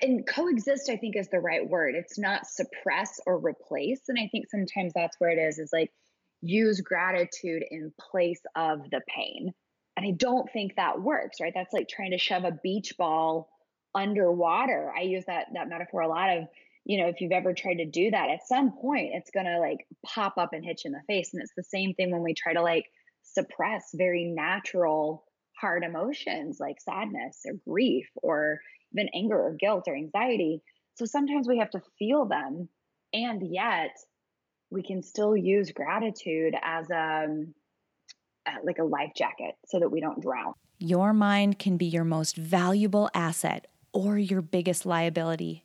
and coexist i think is the right word. It's not suppress or replace. And i think sometimes that's where it is is like use gratitude in place of the pain. And i don't think that works right? That's like trying to shove a beach ball underwater. I use that that metaphor a lot of you know if you've ever tried to do that at some point it's going to like pop up and hit you in the face. And it's the same thing when we try to like suppress very natural hard emotions like sadness or grief or even anger or guilt or anxiety. So sometimes we have to feel them, and yet we can still use gratitude as a um, like a life jacket so that we don't drown. Your mind can be your most valuable asset or your biggest liability,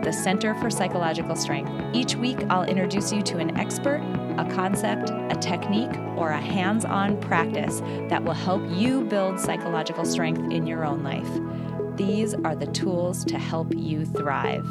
the Center for Psychological Strength. Each week, I'll introduce you to an expert a concept, a technique, or a hands on practice that will help you build psychological strength in your own life. These are the tools to help you thrive.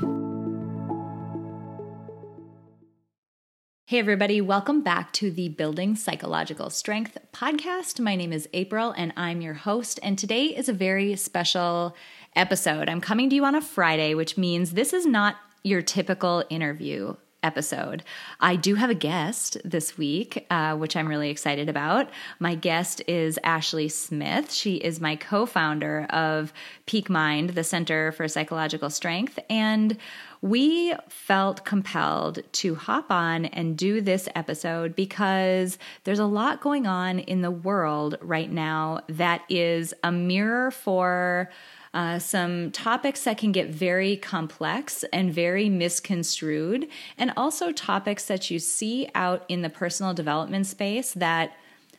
Hey, everybody, welcome back to the Building Psychological Strength podcast. My name is April and I'm your host. And today is a very special episode. I'm coming to you on a Friday, which means this is not your typical interview episode. I do have a guest this week, uh, which I'm really excited about. My guest is Ashley Smith. She is my co founder of Peak Mind, the Center for Psychological Strength. And we felt compelled to hop on and do this episode because there's a lot going on in the world right now that is a mirror for uh, some topics that can get very complex and very misconstrued, and also topics that you see out in the personal development space that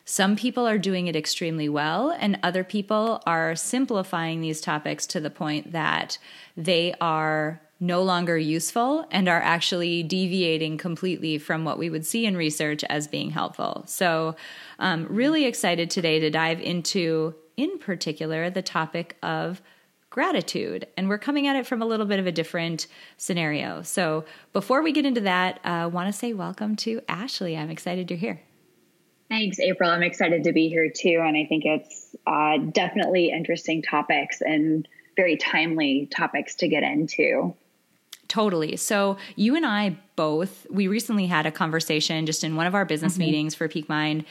some people are doing it extremely well, and other people are simplifying these topics to the point that they are no longer useful and are actually deviating completely from what we would see in research as being helpful. So, um, really excited today to dive into, in particular, the topic of gratitude. And we're coming at it from a little bit of a different scenario. So before we get into that, I uh, want to say welcome to Ashley. I'm excited you're here. Thanks, April. I'm excited to be here too. And I think it's uh, definitely interesting topics and very timely topics to get into. Totally. So you and I both, we recently had a conversation just in one of our business mm-hmm. meetings for Peak Mind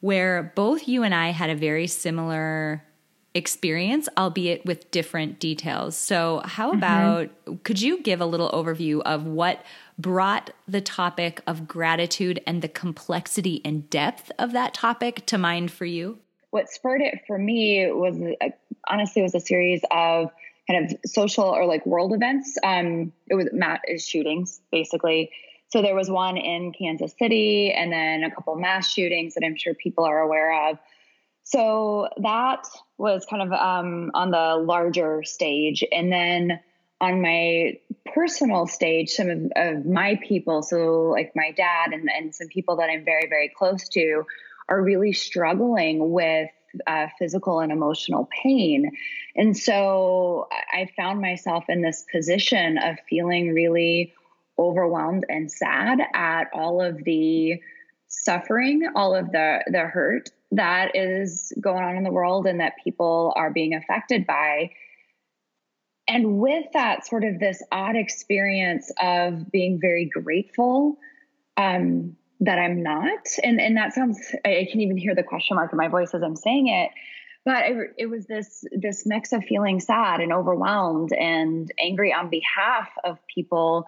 where both you and I had a very similar experience, albeit with different details. So, how mm-hmm. about mm-hmm. could you give a little overview of what brought the topic of gratitude and the complexity and depth of that topic to mind for you? What spurred it for me was uh, honestly was a series of kind of social or like world events. Um, it was mass shootings basically. So there was one in Kansas City, and then a couple mass shootings that I'm sure people are aware of. So that was kind of um, on the larger stage. And then on my personal stage, some of, of, my people, so like my dad and, and some people that I'm very, very close to, are really struggling with uh, physical and emotional pain. And so I found myself in this position of feeling really overwhelmed and sad at all of the suffering, all of the the hurt that is going on in the world and that people are being affected by. And with that, sort of this odd experience of being very grateful um, that I'm not. And, and that sounds, I can even hear the question mark in my voice as I'm saying it. But it, it was this this mix of feeling sad and overwhelmed and angry on behalf of people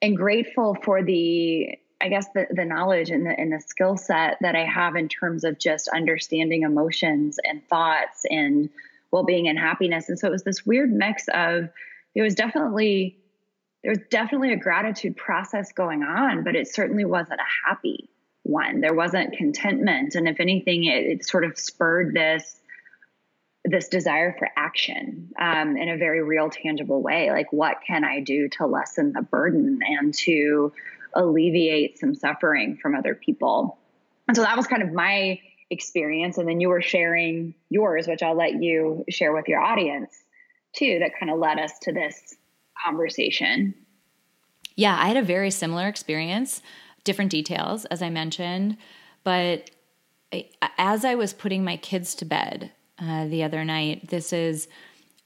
and grateful for the I guess the, the knowledge and the, and the skill set that I have in terms of just understanding emotions and thoughts and well-being and happiness. And so it was this weird mix of it was definitely there was definitely a gratitude process going on, but it certainly wasn't a happy one. There wasn't contentment. And if anything, it, it sort of spurred this this desire for action um, in a very real, tangible way. Like, what can I do to lessen the burden and to alleviate some suffering from other people? And so that was kind of my experience. And then you were sharing yours, which I'll let you share with your audience too, that kind of led us to this conversation. Yeah, I had a very similar experience, different details, as I mentioned. But as I was putting my kids to bed uh, the other night, this is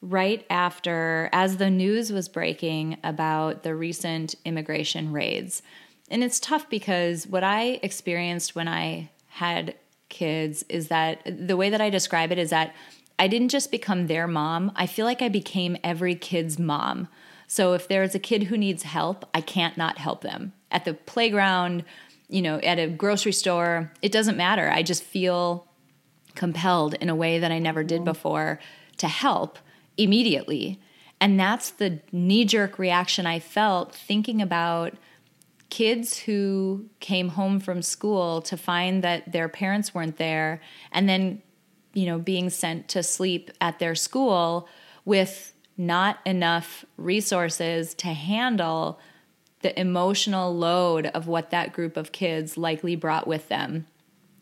right after, as the news was breaking about the recent immigration raids. And it's tough because what I experienced when I had kids is that the way that I describe it is that I didn't just become their mom, I feel like I became every kid's mom. So if there's a kid who needs help, I can't not help them. At the playground, you know, at a grocery store, it doesn't matter. I just feel compelled in a way that I never did mm-hmm. before to help immediately. And that's the knee jerk reaction I felt thinking about kids who came home from school to find that their parents weren't there and then, you know, being sent to sleep at their school with not enough resources to handle the emotional load of what that group of kids likely brought with them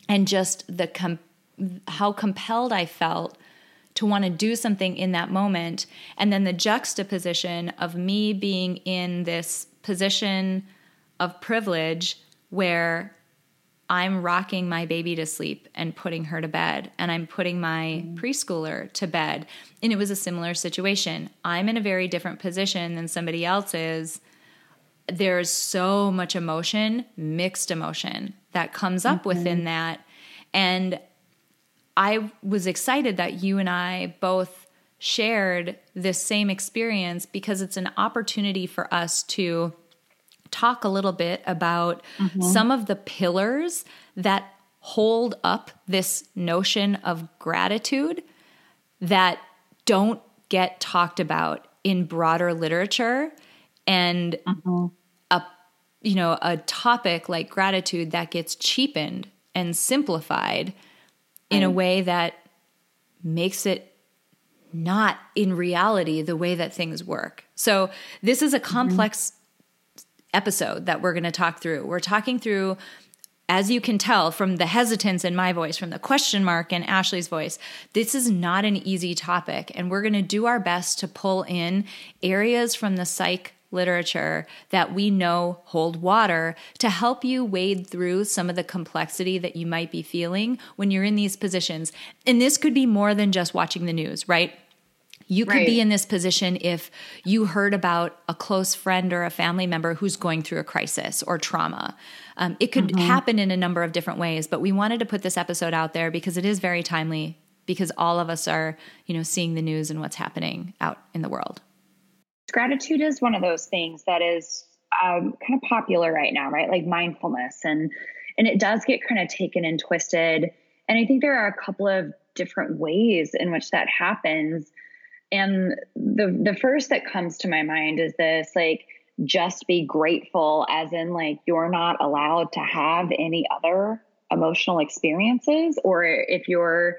and just the com- how compelled I felt to want to do something in that moment and then the juxtaposition of me being in this position of privilege where I'm rocking my baby to sleep and putting her to bed, and I'm putting my mm. preschooler to bed. And it was a similar situation. I'm in a very different position than somebody else is. There's so much emotion, mixed emotion, that comes up mm-hmm. within that. And I was excited that you and I both shared this same experience because it's an opportunity for us to talk a little bit about mm-hmm. some of the pillars that hold up this notion of gratitude that don't get talked about in broader literature and mm-hmm. a you know a topic like gratitude that gets cheapened and simplified. In a way that makes it not in reality the way that things work. So this is a mm-hmm. complex episode that we're going to talk through. We're talking through as you can tell from the hesitance in my voice, from the question mark in Ashley's voice, this is not an easy topic. And we're going to do our best to pull in areas from the psych literature that we know hold water to help you wade through some of the complexity that you might be feeling when you're in these positions. And this could be more than just watching the news, right? You could right. be in this position if you heard about a close friend or a family member who's going through a crisis or trauma. Um, it could mm-hmm. happen in a number of different ways, but we wanted to put this episode out there because it is very timely because all of us are, you know, seeing the news and what's happening out in the world. Gratitude is one of those things that is um, kind of popular right now, right? Like mindfulness, and and it does get kind of taken and twisted. And I think there are a couple of different ways in which that happens and the the first that comes to my mind is this like just be grateful as in like you're not allowed to have any other emotional experiences or if you're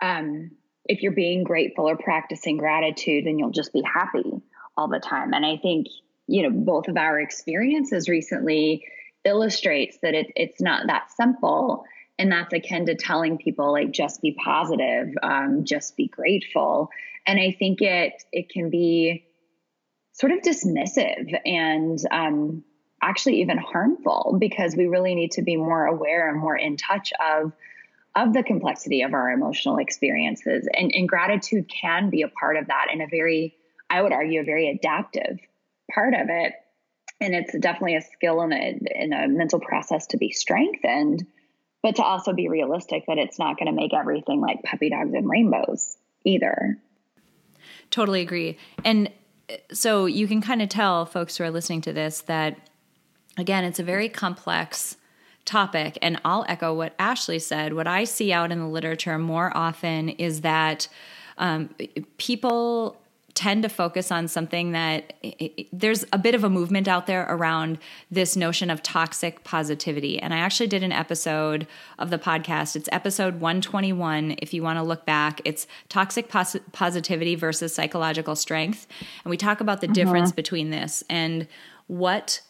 um if you're being grateful or practicing gratitude then you'll just be happy all the time. And i think you know both of our experiences recently illustrates that it, it's not that simple and that's akin to telling people like just be positive um, just be grateful. And i think it it can be sort of dismissive and um, actually even harmful because we really need to be more aware and more in touch of of the complexity of our emotional experiences. And, and gratitude can be a part of that in a very i would argue a very adaptive part of it and it's definitely a skill and a, a mental process to be strengthened but to also be realistic that it's not going to make everything like puppy dogs and rainbows either. Totally agree. And uh, so you can kind of tell folks who are listening to this that, again, it's a very complex topic. And I'll echo what Ashley said. What I see out in the literature more often is that um, people tend to focus on something that it, there's a bit of a movement out there around this notion of toxic positivity. And I actually did an episode of the podcast. It's episode 121. If you want to look back, it's toxic pos- positivity versus psychological strength. And we talk about the uh-huh. difference between this and what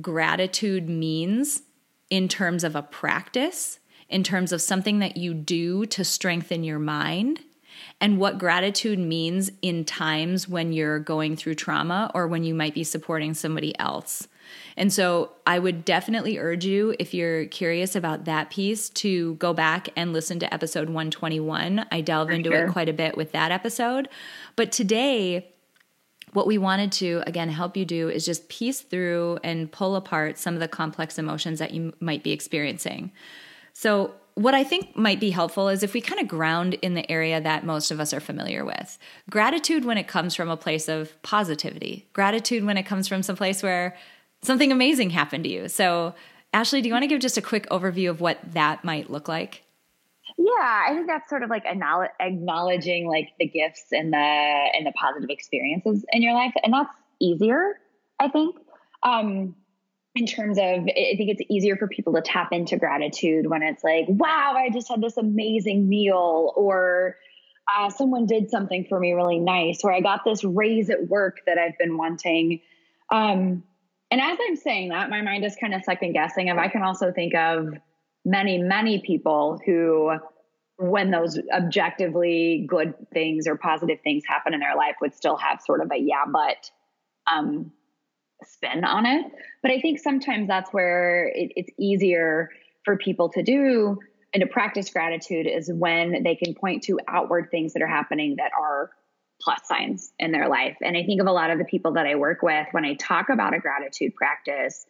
gratitude means in terms of a practice, in terms of something that you do to strengthen your mind and what gratitude means in times when you're going through trauma or when you might be supporting somebody else. And so I would definitely urge you, if you're curious about that piece, to go back and listen to episode 121. I delve For into sure. it quite a bit with that episode. But today, what we wanted to, again, help you do is just piece through and pull apart some of the complex emotions that you might be experiencing. So, what I think might be helpful is if we kind of ground in the area that most of us are familiar with. Gratitude when it comes from a place of positivity, gratitude when it comes from some place where something amazing happened to you. So, Ashley, do you want to give just a quick overview of what that might look like? Yeah, I think that's sort of like acknowledging like the gifts and the and the positive experiences in your life, and that's easier, I think. Um, in terms of i think it's easier for people to tap into gratitude when it's like wow i just had this amazing meal or uh, someone did something for me really nice or i got this raise at work that i've been wanting. Um, and as i'm saying that my mind is kind of second guessing if i can also think of many many people who when those objectively good things or positive things happen in their life would still have sort of a yeah but um, spin on it. But I think sometimes that's where it, it's easier for people to do and to practice gratitude is when they can point to outward things that are happening that are plus signs in their life. And I think of a lot of the people that I work with when I talk about a gratitude practice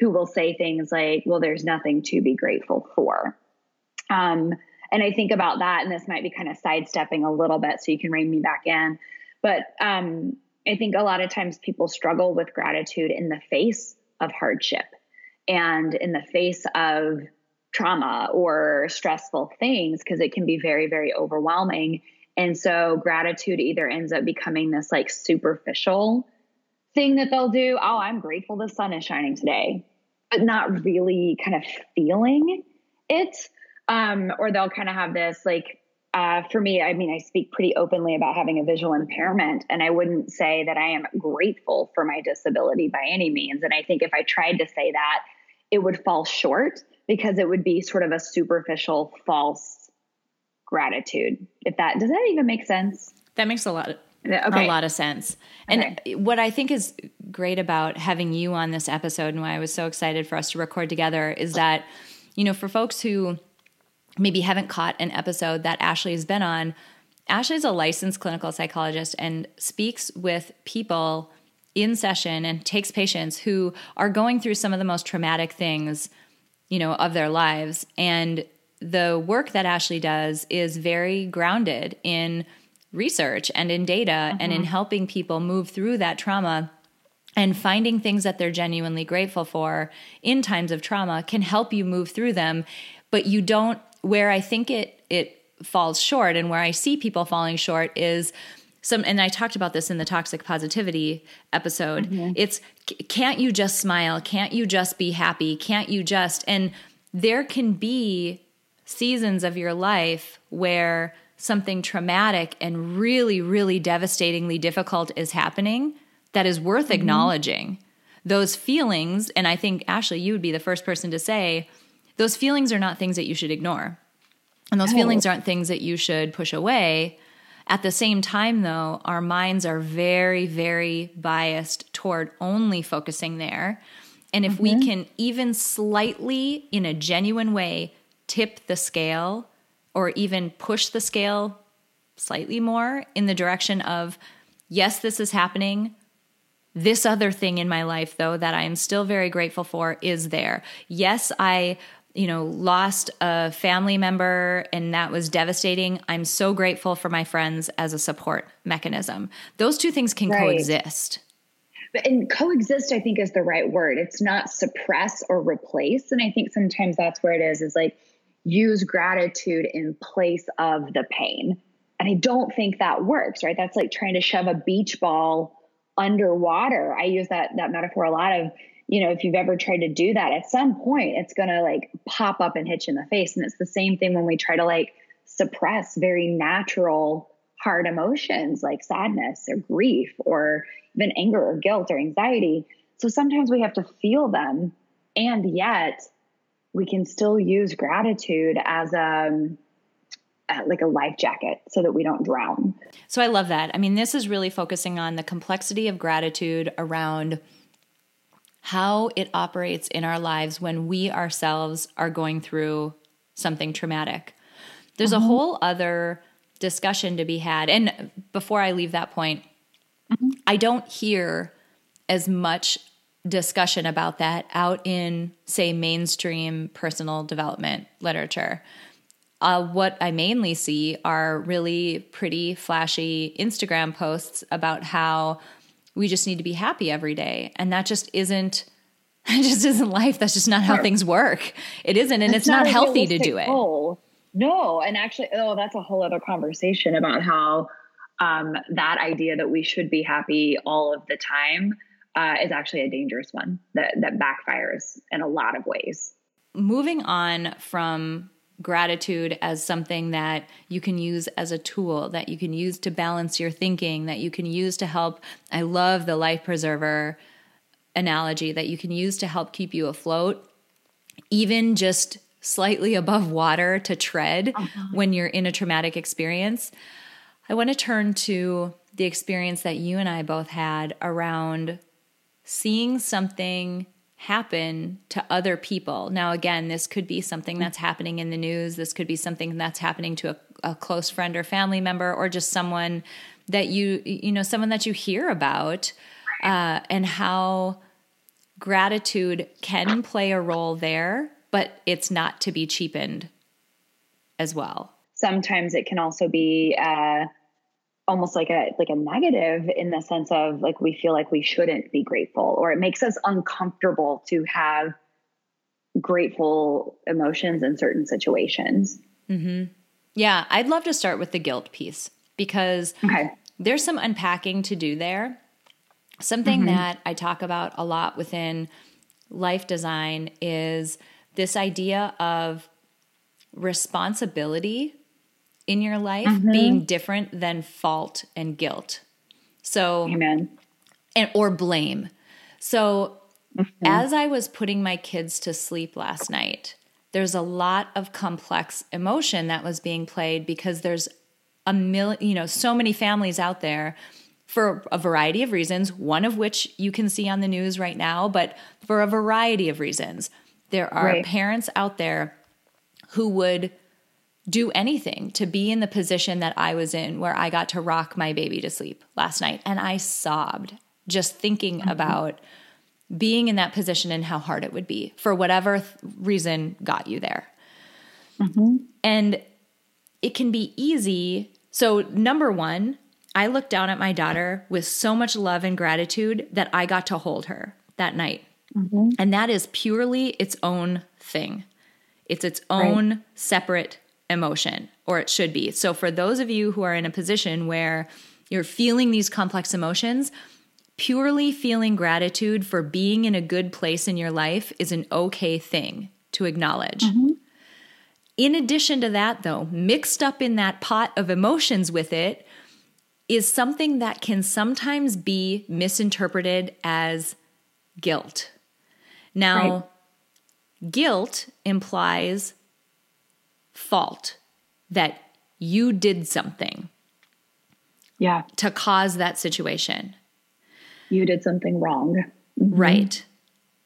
who will say things like, well, there's nothing to be grateful for. Um, and I think about that, and this might be kind of sidestepping a little bit, so you can rein me back in. But um, I think a lot of times people struggle with gratitude in the face of hardship and in the face of trauma or stressful things because it can be very, very overwhelming. And so gratitude either ends up becoming this like superficial thing that they'll do. Oh, I'm grateful the sun is shining today, but not really kind of feeling it. Um, or they'll kind of have this like uh, for me, I mean, I speak pretty openly about having a visual impairment, and I wouldn't say that I am grateful for my disability by any means. And I think if I tried to say that, it would fall short because it would be sort of a superficial, false gratitude. If that does that even make sense? That makes a lot. Of, okay. A lot of sense. And okay. what I think is great about having you on this episode and why I was so excited for us to record together is that, you know, for folks who maybe haven't caught an episode that Ashley has been on, Ashley is a licensed clinical psychologist and speaks with people in session and takes patients who are going through some of the most traumatic things, you know, of their lives. And the work that Ashley does is very grounded in research and in data mm-hmm. and in mm-hmm. helping people move through that trauma and finding things that they're genuinely grateful for in times of trauma can help you move through them but you don't where I think it it falls short and where I see people falling short is some and I talked about this in the toxic positivity episode. Mm-hmm. It's can't you just smile? Can't you just be happy? Can't you just and there can be seasons of your life where something traumatic and really really devastatingly difficult is happening that is worth mm-hmm. acknowledging. Those feelings and I think Ashley you would be the first person to say those feelings are not things that you should ignore. And those feelings aren't things that you should push away. At the same time, though, our minds are very, very biased toward only focusing there. And if mm-hmm. we can even slightly, in a genuine way, tip the scale or even push the scale slightly more in the direction of, yes, this is happening. This other thing in my life, though, that I am still very grateful for is there. Yes, I you know, lost a family member and that was devastating. I'm so grateful for my friends as a support mechanism. Those two things can right. coexist. But and coexist, I think, is the right word. It's not suppress or replace. And I think sometimes that's where it is, is like use gratitude in place of the pain. And I don't think that works, right? That's like trying to shove a beach ball underwater. I use that that metaphor a lot of, you know, if you've ever tried to do that, at some point it's gonna like pop up and hit you in the face. And it's the same thing when we try to like suppress very natural hard emotions like sadness or grief or even anger or guilt or anxiety. So sometimes we have to feel them and yet we can still use gratitude as a like a life jacket so that we don't drown. So I love that. I mean, this is really focusing on the complexity of gratitude around how it operates in our lives when we ourselves are going through something traumatic. There's mm-hmm. a whole other discussion to be had. And before I leave that point, mm-hmm. I don't hear as much discussion about that out in, say, mainstream personal development literature. Uh, what I mainly see are really pretty flashy Instagram posts about how we just need to be happy every day. And that just isn't. It just isn't life. That's just not how things work. It isn't, and it's, it's not, not healthy to do it. Goal. No, and actually, oh, that's a whole other conversation about how um, that idea that we should be happy all of the time uh, is actually a dangerous one that that backfires in a lot of ways. Moving on from gratitude as something that you can use as a tool that you can use to balance your thinking that you can use to help i love the life preserver analogy that you can use to help keep you afloat even just slightly above water to tread uh-huh. when you're in a traumatic experience i want to turn to the experience that you and i both had around seeing something happen to other people. Now, again, this could be something that's happening in the news. This could be something that's happening to a, a, close friend or family member, or just someone that you, you know, someone that you hear about, uh, and how gratitude can play a role there, but it's not to be cheapened as well. Sometimes it can also be, uh, almost like a like a negative in the sense of like we feel like we shouldn't be grateful or it makes us uncomfortable to have grateful emotions in certain situations. Mm-hmm. Yeah, I'd love to start with the guilt piece because okay. there's some unpacking to do there. Something mm-hmm. that I talk about a lot within life design is this idea of responsibility in your life mm-hmm. being different than fault and guilt. So, amen. And or blame. So, mm-hmm. as I was putting my kids to sleep last night, there's a lot of complex emotion that was being played because there's a million, you know, so many families out there for a variety of reasons, one of which you can see on the news right now, but for a variety of reasons. There are right. parents out there who would do anything to be in the position that I was in where I got to rock my baby to sleep last night. And I sobbed just thinking mm-hmm. about being in that position and how hard it would be for whatever th- reason got you there. Mm-hmm. And it can be easy. So, number one, I looked down at my daughter with so much love and gratitude that I got to hold her that night. Mm-hmm. And that is purely its own thing. It's its own right. separate emotion, or it should be. So, for those of you who are in a position where you're feeling these complex emotions, purely feeling gratitude for being in a good place in your life is an okay thing to acknowledge. Mm-hmm. In addition to that, though, mixed up in that pot of emotions with it is something that can sometimes be misinterpreted as guilt. Now, right. guilt implies fault that you did something yeah. to cause that situation. You did something wrong. Mm-hmm. right.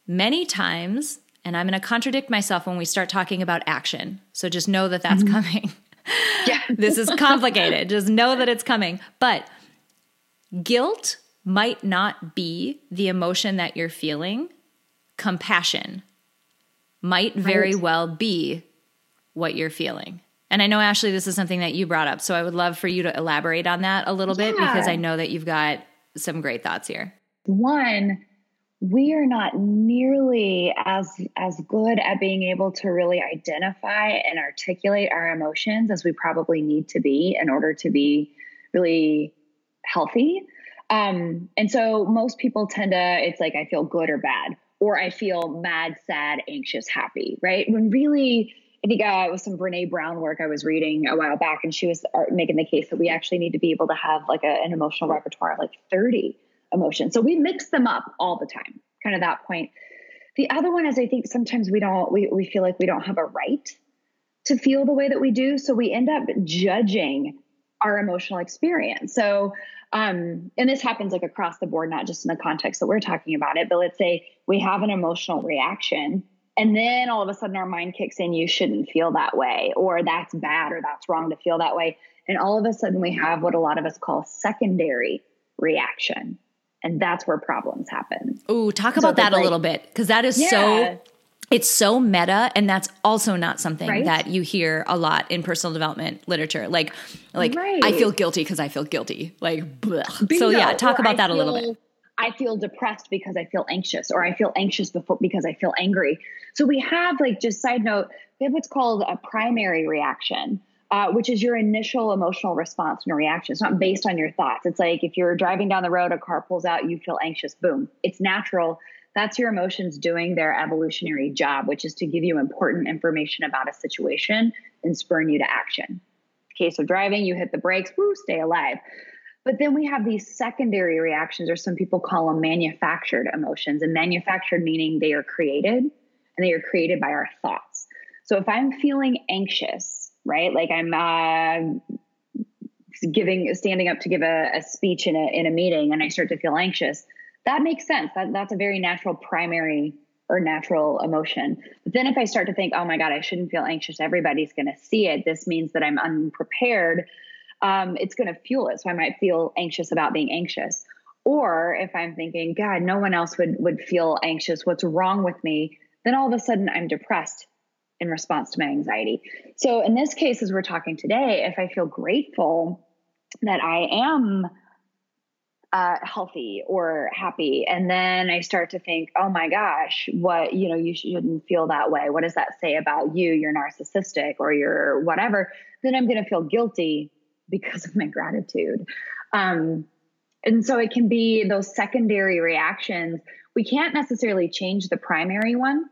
Many times and i'm going to contradict myself when we start talking about action so just know that that's mm-hmm. coming. Yeah. This is complicated. Just know that it's coming. But guilt might not be the emotion that you're feeling. Compassion might very right. well be what you're feeling. And I know, Ashley, this is something that you brought up. So I would love for you to elaborate on that a little yeah. bit because I know that you've got some great thoughts here. One, we are not nearly as as good at being able to really identify and articulate our emotions as we probably need to be in order to be really healthy um, and so most people tend to it's like i feel good or bad or i feel mad sad anxious happy right when really i think uh, it was some Brené Brown work i was reading a while back and she was uh, making the case that we actually need to be able to have like a, an emotional repertoire of like 30 emotions. So we mix them up all the time, kind of that point. The other one is I think sometimes we don't, we, we feel like we don't have a right to feel the way that we do. So we end up judging our emotional experience. So, um, and this happens like across the board, not just in the context that we're talking about it, but let's say we have an emotional reaction and then all of a sudden our mind kicks in, you shouldn't feel that way, or that's bad, or that's wrong to feel that way. And all of a sudden we have what a lot of us call secondary reaction and that's where problems happen. Ooh, talk so about that like, a little bit because that is yeah. so it's so meta and that's also not something right? that you hear a lot in personal development literature like like right. i feel guilty because i feel guilty like so yeah talk or about I that a little bit i feel depressed because i feel anxious or i feel anxious before because i feel angry so we have like just side note we have what's called a primary reaction uh, which is your initial emotional response and reaction. It's not based on your thoughts. It's like if you're driving down the road, a car pulls out, you feel anxious, boom. It's natural. That's your emotions doing their evolutionary job, which is to give you important information about a situation and spurn you to action. Case of driving, you hit the brakes, woo, stay alive. But then we have these secondary reactions, or some people call them manufactured emotions. And manufactured meaning they are created and they are created by our thoughts. So if I'm feeling anxious, right? Like I'm uh, giving, standing up to give a, a speech in a in a meeting, and I start to feel anxious. That makes sense. That that's a very natural primary or natural emotion. But then if I start to think, oh my God, I shouldn't feel anxious, everybody's going to see it. This means that I'm unprepared. Um, it's going to fuel it. So I might feel anxious about being anxious. Or if I'm thinking, God, no one else would would feel anxious. What's wrong with me? Then all of a sudden I'm depressed in response to my anxiety. So in this case, as we're talking today, if I feel grateful that I am uh, healthy or happy, and then I start to think, oh my gosh, what, you know, you shouldn't feel that way. What does that say about you? You're narcissistic or you're whatever. Then I'm going to feel guilty because of my gratitude. Um, and so it can be those secondary reactions. We can't necessarily change the primary one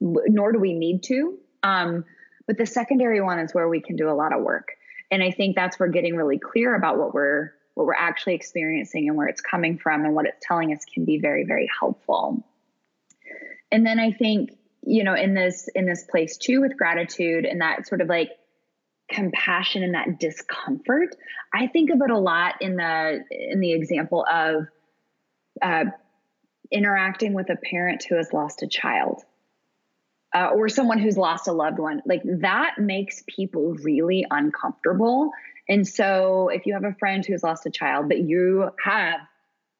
nor do we need to. Um, but the secondary one is where we can do a lot of work. And I think that's where getting really clear about what we're what we're actually experiencing and where it's coming from and what it's telling us can be very, very helpful. And then I think, you know, in this in this place too with gratitude and that sort of like compassion and that discomfort, I think of it a lot in the in the example of uh, interacting with a parent who has lost a child uh, or someone who's lost a loved one, like that makes people really uncomfortable. And so, if you have a friend who's lost a child, but you have,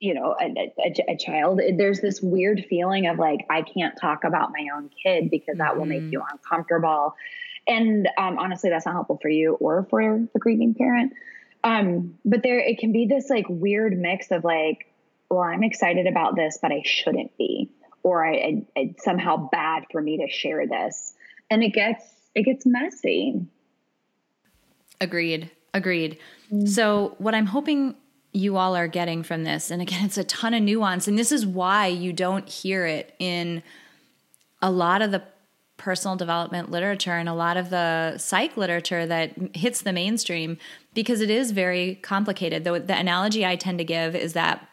you know, a, a, a child, there's this weird feeling of like, I can't talk about my own kid because that mm-hmm. will make mm-hmm. you uncomfortable. And um, honestly, that's not helpful for you or for the grieving parent. Um, but there, it can be this like weird mix of like, well, I'm excited about this, but I shouldn't be or I, I, it's somehow bad for me to share this. And it gets it gets messy. Agreed. Agreed. Mm-hmm. So what I'm hoping you all are getting from this, and again, it's a ton of nuance, and this is why you don't hear it in a lot of the personal development literature and a lot of the psych literature that hits the mainstream because it is very complicated. Though the analogy I tend to give is that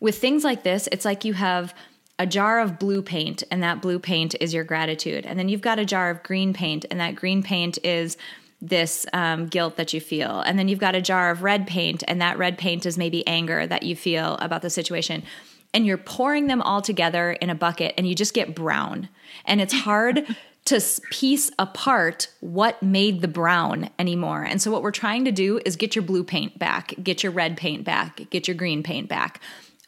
with things like this, it's like you have a jar of blue paint, and that blue paint is your gratitude. And then you've got a jar of green paint, and that green paint is this um, guilt that you feel. And then you've got a jar of red paint, and that red paint is maybe anger that you feel about the situation. And you're pouring them all together in a bucket, and you just get brown. And it's hard. to piece apart what made the brown anymore. And so, what we're trying to do is get your blue paint back, get your red paint back, get your green paint back.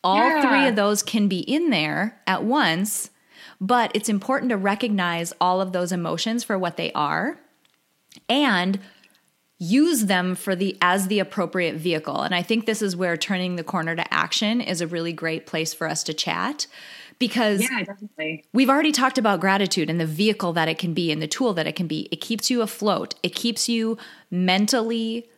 All yeah. three of those can be in there at once, but it's important to recognize all of those emotions for what they are and use them for the as the appropriate vehicle. And I think this is where turning the corner to action is a really great place for us to chat because yeah, definitely. we've already talked about gratitude and the vehicle that it can be and the tool that it can be. It keeps you afloat. It keeps you mentally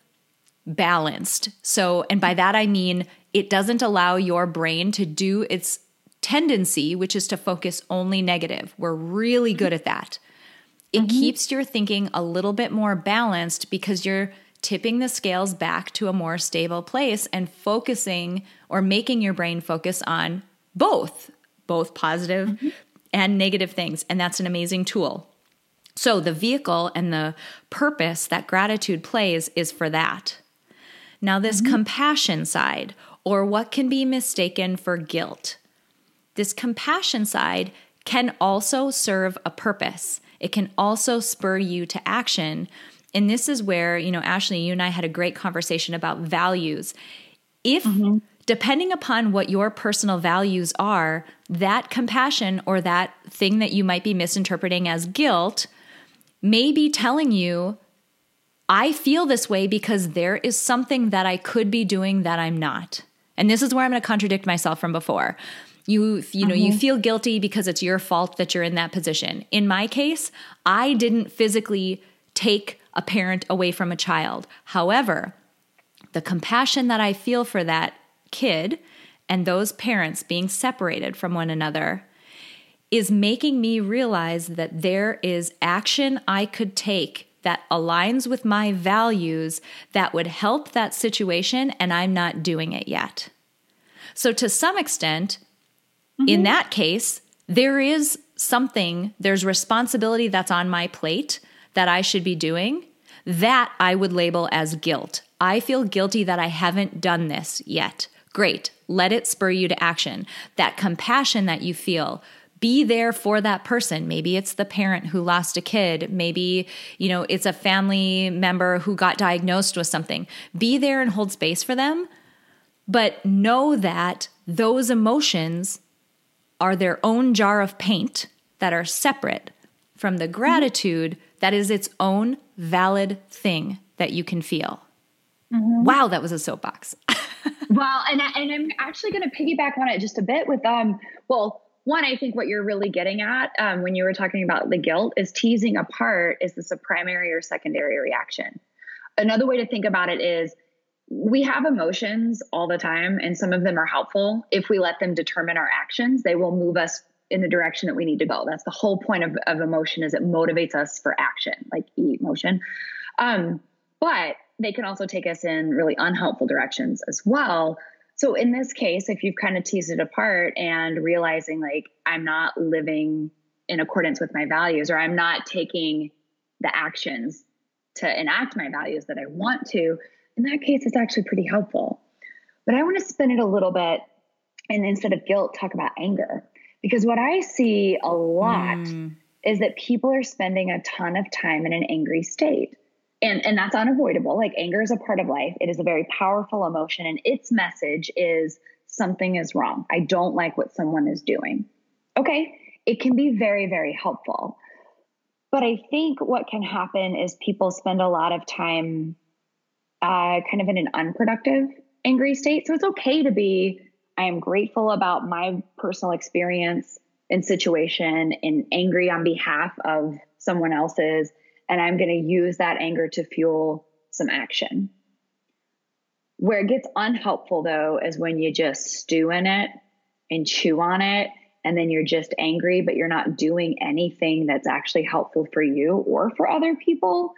balanced. So, and by that I mean it doesn't allow your brain to do its tendency, which is to focus only negative. We're really good at that. It mm-hmm. keeps your thinking a little bit more balanced because you're tipping the scales back to a more stable place and focusing or making your brain focus on both, both positive mm-hmm. and negative things. And that's an amazing tool. So, the vehicle and the purpose that gratitude plays is for that. Now, this mm-hmm. compassion side, or what can be mistaken for guilt, this compassion side can also serve a purpose. It can also spur you to action. And this is where, you know, Ashley, you and I had a great conversation about values. If, mm-hmm. depending upon what your personal values are, that compassion or that thing that you might be misinterpreting as guilt may be telling you, I feel this way because there is something that I could be doing that I'm not. And this is where I'm going to contradict myself from before. You you know, mm-hmm. you feel guilty because it's your fault that you're in that position. In my case, I didn't physically take a parent away from a child. However, the compassion that I feel for that kid and those parents being separated from one another is making me realize that there is action I could take that aligns with my values that would help that situation, and I'm not doing it yet. So, to some extent, Mm-hmm. In that case, there is something, there's responsibility that's on my plate that I should be doing that I would label as guilt. I feel guilty that I haven't done this yet. Great. Let it spur you to action. That compassion that you feel, be there for that person. Maybe it's the parent who lost a kid. Maybe, you know, it's a family member who got diagnosed with something. Be there and hold space for them. But know that those emotions are their own jar of paint that are separate from the gratitude that is its own valid thing that you can feel. Mm-hmm. Wow, that was a soapbox. well, and and I'm actually going to piggyback on it just a bit with um. Well, one, I think what you're really getting at um, when you were talking about the guilt is teasing apart: is this a primary or secondary reaction? Another way to think about it is we have emotions all the time, and some of them are helpful. If we let them determine our actions, they will move us in the direction that we need to go. That's the whole point of, of emotion is it motivates us for action, like emotion. Um, but they can also take us in really unhelpful directions as well. So in this case, if you've kind of teased it apart and realizing like I'm not living in accordance with my values or I'm not taking the actions to enact my values that I want to, in that case, it's actually pretty helpful. But I want to spin it a little bit and instead of guilt, talk about anger. Because what I see a lot mm. is that people are spending a ton of time in an angry state. And, and that's unavoidable. Like anger is a part of life. It is a very powerful emotion, and its message is something is wrong. I don't like what someone is doing. Okay, it can be very, very helpful. But I think what can happen is people spend a lot of time uh, kind of in an unproductive angry state. So it's okay to be, I am grateful about my personal experience and situation and angry on behalf of someone else's. And I'm going to use that anger to fuel some action. Where it gets unhelpful though is when you just stew in it and chew on it and then you're just angry, but you're not doing anything that's actually helpful for you or for other people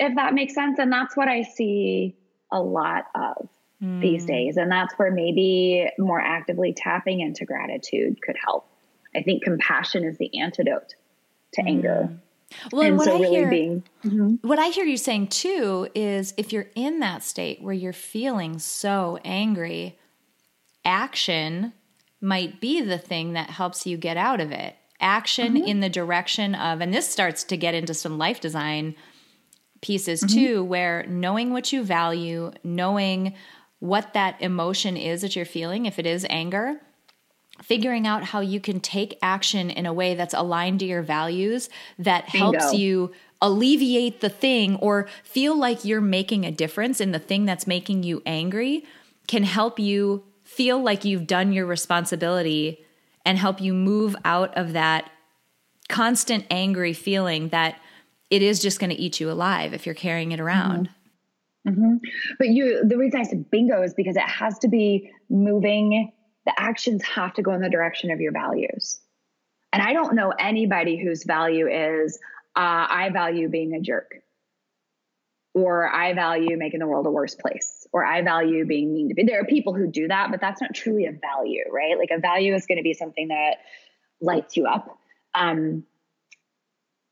if that makes sense. And that's what I see a lot of mm. these days. And that's where maybe more actively tapping into gratitude could help. I think compassion is the antidote to mm. anger. Well, and what so I really hear, being, mm-hmm. what I hear you saying too is if you're in that state where you're feeling so angry, action might be the thing that helps you get out of it. Action mm-hmm. in the direction of, and this starts to get into some life design pieces mm-hmm. too, where knowing what you value, knowing what that emotion is that you're feeling, if it is anger, figuring out how you can take action in a way that's aligned to your values that Bingo. helps you alleviate the thing or feel like you're making a difference in the thing that's making you angry can help you feel like you've done your responsibility and help you move out of that constant angry feeling that it is just going to eat you alive if you're carrying it around. Mm-hmm. Mm-hmm. But you, the reason I said bingo is because it has to be moving. The actions have to go in the direction of your values. And I don't know anybody whose value is, uh, I value being a jerk, or I value making the world a worse place, or I value being mean to be. There are people who do that, but that's not truly a value, right? Like a value is going to be something that lights you up. Um,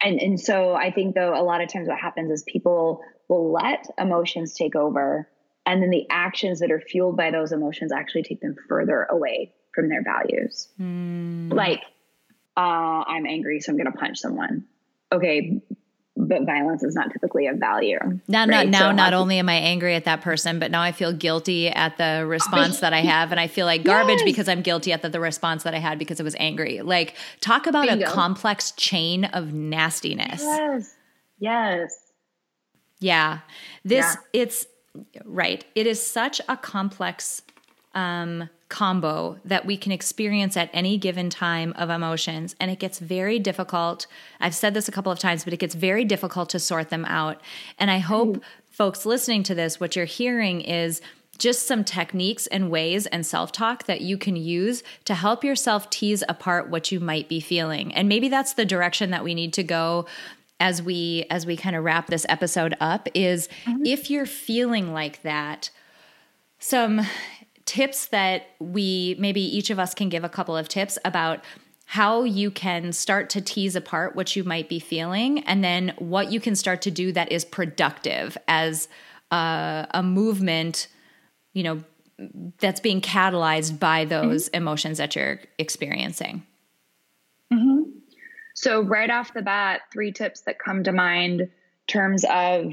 and and so I think though a lot of times what happens is people will let emotions take over, and then the actions that are fueled by those emotions actually take them further away from their values. Mm. Like, uh, I'm angry, so I'm going to punch someone okay, but violence is not typically of value. Now, right? not, now, so not only am I angry at that person, but now I feel guilty at the response that I have, and I feel like garbage yes. because I'm guilty at the, the, response that I had because I was angry. Like, talk about Bingo. a complex chain of nastiness. Yes. Yes. Yeah. This yeah. it's right. It is such a complex um combo that we can experience at any given time of emotions. And it gets very difficult. I've said this a couple of times, but it gets very difficult to sort them out. And I hope mm. folks listening to this, what you're hearing is just some techniques and ways and self talk that you can use to help yourself tease apart what you might be feeling. And maybe that's the direction that we need to go as we as we kind of wrap this episode up is mm-hmm. if you're feeling like that some tips that we maybe each of us can give a couple of tips about how you can start to tease apart what you might be feeling and then what you can start to do that is productive as a, a movement you know that's being catalyzed by those mm-hmm. emotions that you're experiencing mm-hmm. so right off the bat three tips that come to mind terms of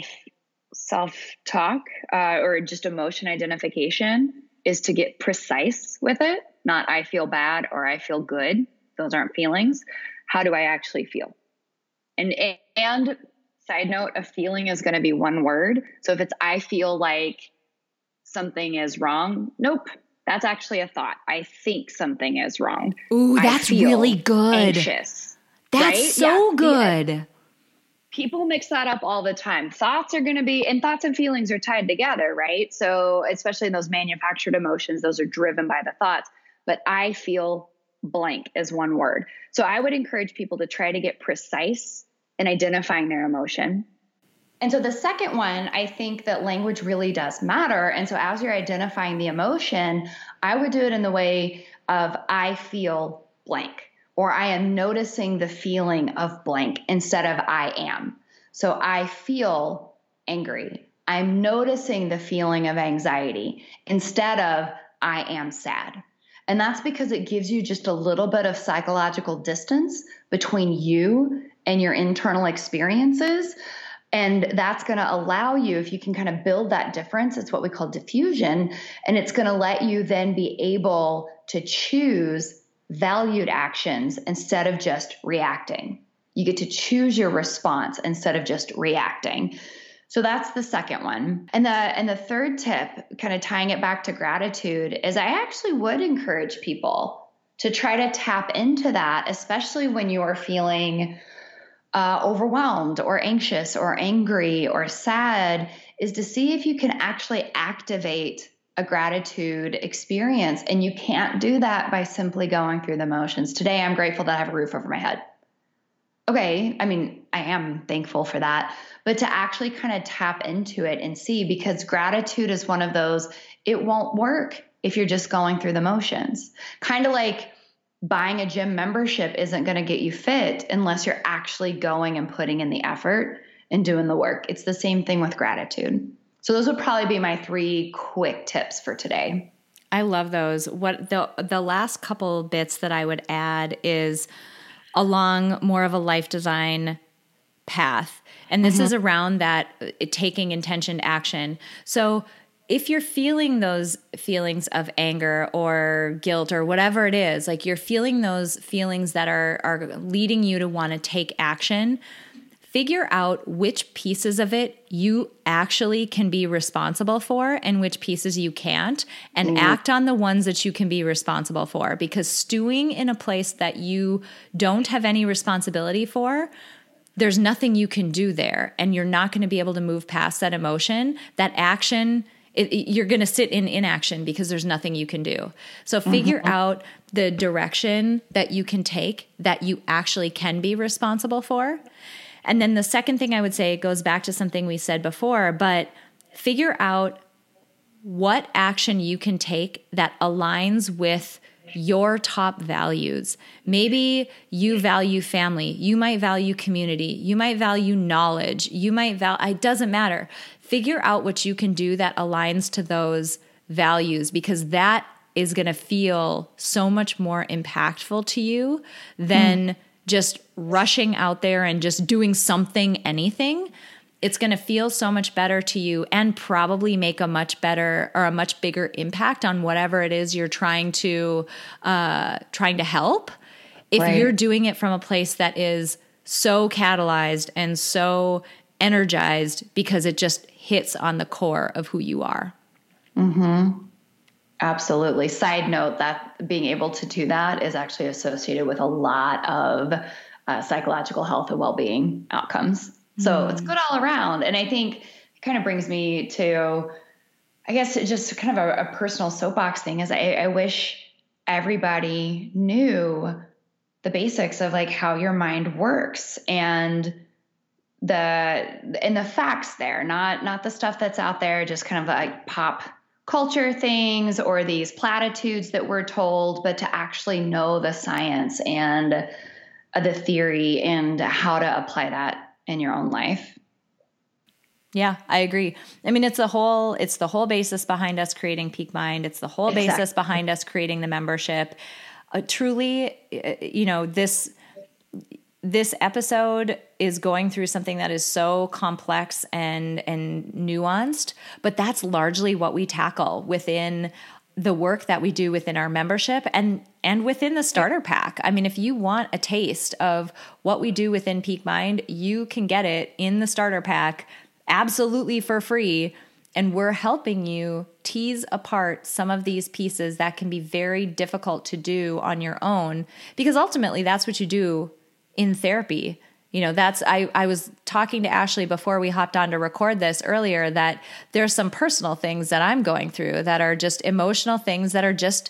self-talk uh, or just emotion identification is to get precise with it, not I feel bad or I feel good. Those aren't feelings. How do I actually feel? And and side note, a feeling is going to be one word. So if it's I feel like something is wrong, nope. That's actually a thought. I think something is wrong. Ooh, that's really good. Anxious. That's right? so yeah. good people mix that up all the time. Thoughts are going to be, and thoughts and feelings are tied together, right? So, especially in those manufactured emotions, those are driven by the thoughts. But I feel blank is one word. So, I would encourage people to try to get precise in identifying their emotion. And so, the second one, I think that language really does matter. And so, as you're identifying the emotion, I would do it in the way of I feel blank or I am noticing the feeling of blank instead of I am. So I feel angry. I'm noticing the feeling of anxiety instead of I am sad. And that's because it gives you just a little bit of psychological distance between you and your internal experiences. And that's going to allow you, if you can kind of build that difference, it's what we call diffusion. And it's going to let you then be able to choose valued actions instead of just reacting. You get to choose your response instead of just reacting. So that's the second one. And the and the third tip, kind of tying it back to gratitude, is I actually would encourage people to try to tap into that, especially when you are feeling uh, overwhelmed or anxious or angry or sad, is to see if you can actually activate a gratitude experience. And you can't do that by simply going through the motions. Today, I'm grateful that I have a roof over my head. Okay, I mean, I am thankful for that, but to actually kind of tap into it and see because gratitude is one of those, it won't work if you're just going through the motions. Kind of like buying a gym membership isn't going to get you fit unless you're actually going and putting in the effort and doing the work. It's the same thing with gratitude. So those would probably be my three quick tips for today. I love those. What the the last couple bits that I would add is along more of a life design path. And this mm-hmm. is around that uh, taking intentioned action. So if you're feeling those feelings of anger or guilt or whatever it is, like you're feeling those feelings that are are leading you to want to take action, figure out which pieces of it you actually can be responsible for and which pieces you can't and mm. act on the ones that you can be responsible for because stewing in a place that you don't have any responsibility for there's nothing you can do there and you're not going to be able to move past that emotion that action it, it, you're going to sit in inaction because there's nothing you can do. So figure mm-hmm. out the direction that you can take that you actually can be responsible for. And then the second thing I would say goes back to something we said before, but figure out what action you can take that aligns with your top values. Maybe you value family, you might value community, you might value knowledge, you might value, it doesn't matter figure out what you can do that aligns to those values because that is going to feel so much more impactful to you than mm. Just rushing out there and just doing something, anything. It's going to feel so much better to you and probably make a much better or a much bigger impact on whatever it is you're trying to uh, trying to help. If right. you're doing it from a place that is so catalyzed and so energized because it just hits on the core of who you are. Mm-hmm. Absolutely. Side note that being able to do that is actually associated with a lot of uh, psychological health and well being outcomes. So mm. it's good all around. And I think it kind of brings me to, I guess, just kind of a, a personal soapbox thing is I, I wish everybody knew the basics of like how your mind works and the and the facts there, not not the stuff that's out there, just kind of like pop culture things or these platitudes that we're told, but to actually know the science and uh, the theory and how to apply that in your own life. Yeah, I agree. I mean, it's the whole it's the whole basis behind us creating Peak Mind. It's the whole exactly. basis behind us creating the membership. Uh, truly, uh, you know, this this episode is going through something that is so complex and and nuanced but that's largely what we tackle within the work that we do within our membership and and within the starter pack. I mean if you want a taste of what we do within Peak Mind, you can get it in the starter pack absolutely for free and we're helping you tease apart some of these pieces that can be very difficult to do on your own because ultimately that's what you do in therapy. You know that's i i was talking to ashley before we hopped on to record this earlier that there's some personal things that i'm going through that are just emotional things that are just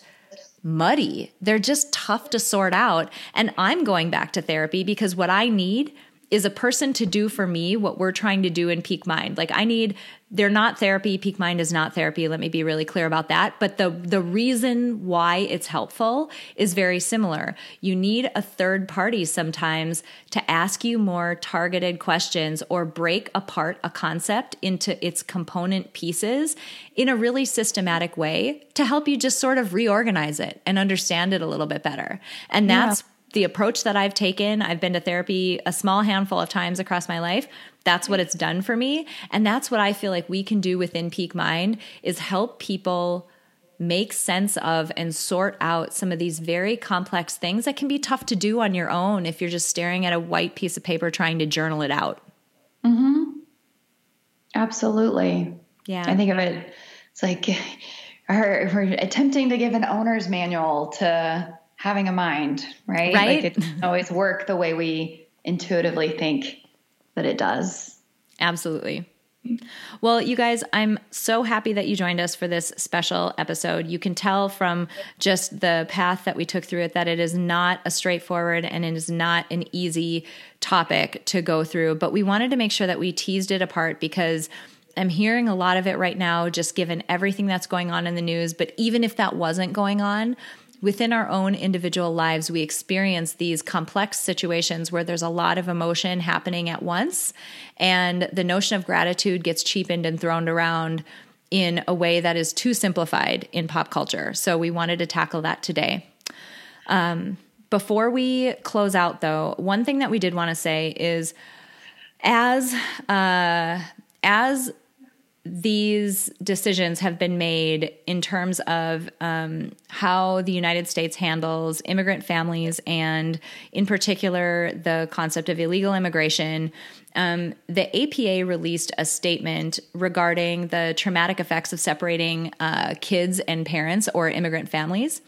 muddy. They're just tough to sort out. And i'm going back to therapy because what i need is a person to do for me what we're trying to do in peak mind. Like i need they're not therapy. Peak mind is not therapy. Let me be really clear about that. But the the reason why it's helpful is very similar. You need a third party sometimes to ask you more targeted questions or break apart a concept into its component pieces in a really systematic way to help you just sort of reorganize it and understand it a little bit better. And that's yeah the approach that I've taken, I've been to therapy a small handful of times across my life. That's what it's done for me. And that's what I feel like we can do within Peak Mind is help people make sense of and sort out some of these very complex things that can be tough to do on your own if you're just staring at a white piece of paper trying to journal it out. Mhm. Absolutely. Yeah. I think of it it's like we're attempting to give an owner's manual to having a mind, right? Right. Like it doesn't always work the way we intuitively think that it does. Absolutely. Well, you guys, I'm so happy that you joined us for this special episode. You can tell from just the path that we took through it that it is not a straightforward and it is not an easy topic to go through, but we wanted to make sure that we teased it apart because I'm hearing a lot of it right now, just given everything that's going on in the news. But even if that wasn't going on, within our own individual lives, we experience these complex situations where there's a lot of emotion happening at once. And the notion of gratitude gets cheapened and thrown around in a way that is too simplified in pop culture. So we wanted to tackle that today. Um, before we close out, though, one thing that we did want to say is as uh, as these decisions have been made in terms of um, how the United States handles immigrant families and, in particular, the concept of illegal immigration. Um, the APA released a statement regarding the traumatic effects of separating uh, kids and parents or immigrant families.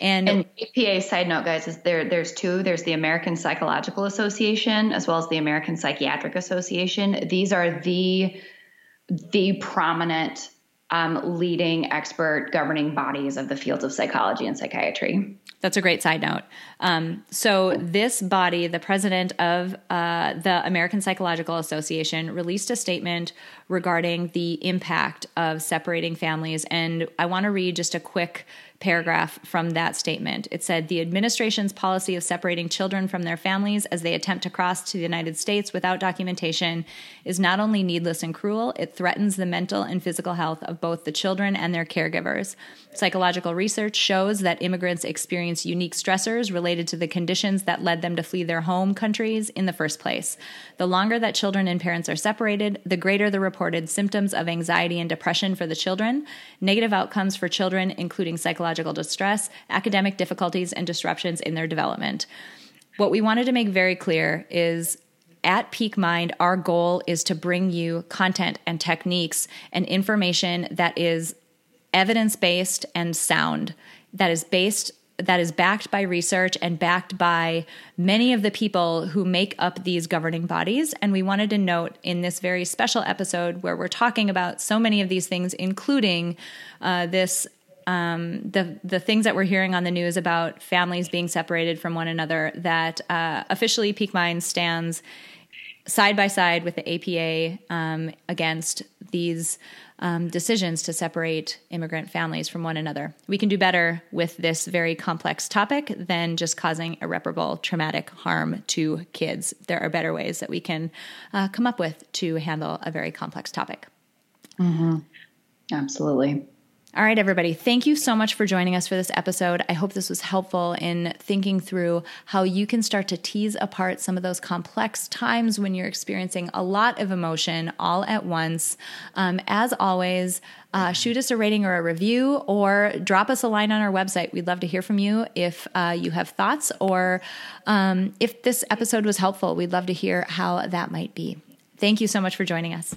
And, and APA side note, guys, is there there's two. There's the American Psychological Association as well as the American Psychiatric Association. These are the the prominent um, leading expert governing bodies of the fields of psychology and psychiatry. That's a great side note. Um, so, this body, the president of uh, the American Psychological Association, released a statement regarding the impact of separating families. And I want to read just a quick paragraph from that statement. It said the administration's policy of separating children from their families as they attempt to cross to the United States without documentation is not only needless and cruel, it threatens the mental and physical health of both the children and their caregivers. Psychological research shows that immigrants experience unique stressors related to the conditions that led them to flee their home countries in the first place. The longer that children and parents are separated, the greater the reported symptoms of anxiety and depression for the children, negative outcomes for children, including psychological distress, academic difficulties, and disruptions in their development. What we wanted to make very clear is at Peak Mind, our goal is to bring you content and techniques and information that is evidence based and sound, that is based that is backed by research and backed by many of the people who make up these governing bodies. And we wanted to note in this very special episode where we're talking about so many of these things, including uh, this. Um, the the things that we're hearing on the news about families being separated from one another that uh, officially Peak Mind stands side by side with the APA um, against these um, decisions to separate immigrant families from one another. We can do better with this very complex topic than just causing irreparable traumatic harm to kids. There are better ways that we can uh, come up with to handle a very complex topic. Mm-hmm. Absolutely. All right, everybody. Thank you so much for joining us for this episode. I hope this was helpful in thinking through how you can start to tease apart some of those complex times when you're experiencing a lot of emotion all at once. Um, as always, uh, shoot us a rating or a review or drop us a line on our website. We'd love to hear from you if uh, you have thoughts or um, if this episode was helpful. We'd love to hear how that might be. Thank you so much for joining us.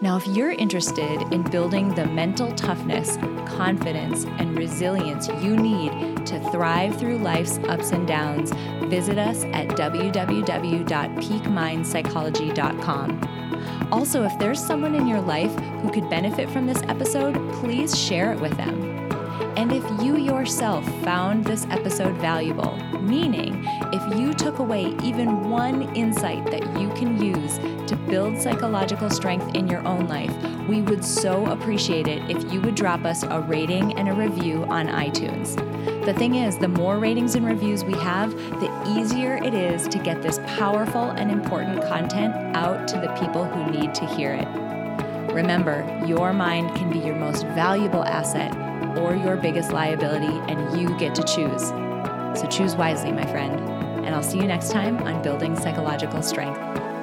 Now, if you're interested in building the mental toughness, confidence, and resilience you need to thrive through life's ups and downs, visit us at www.peakmindpsychology.com. Also, if there's someone in your life who could benefit from this episode, please share it with them. And if you yourself found this episode valuable, meaning if you took away even one insight that you can use to build psychological strength in your own life, we would so appreciate it if you would drop us a rating and a review on iTunes. The thing is, the more ratings and reviews we have, the easier it is to get this powerful and important content out to the people who need to hear it. Remember, your mind can be your most valuable asset or your biggest liability, and you get to choose. So choose wisely, my friend. And I'll see you next time on Building Psychological Strength.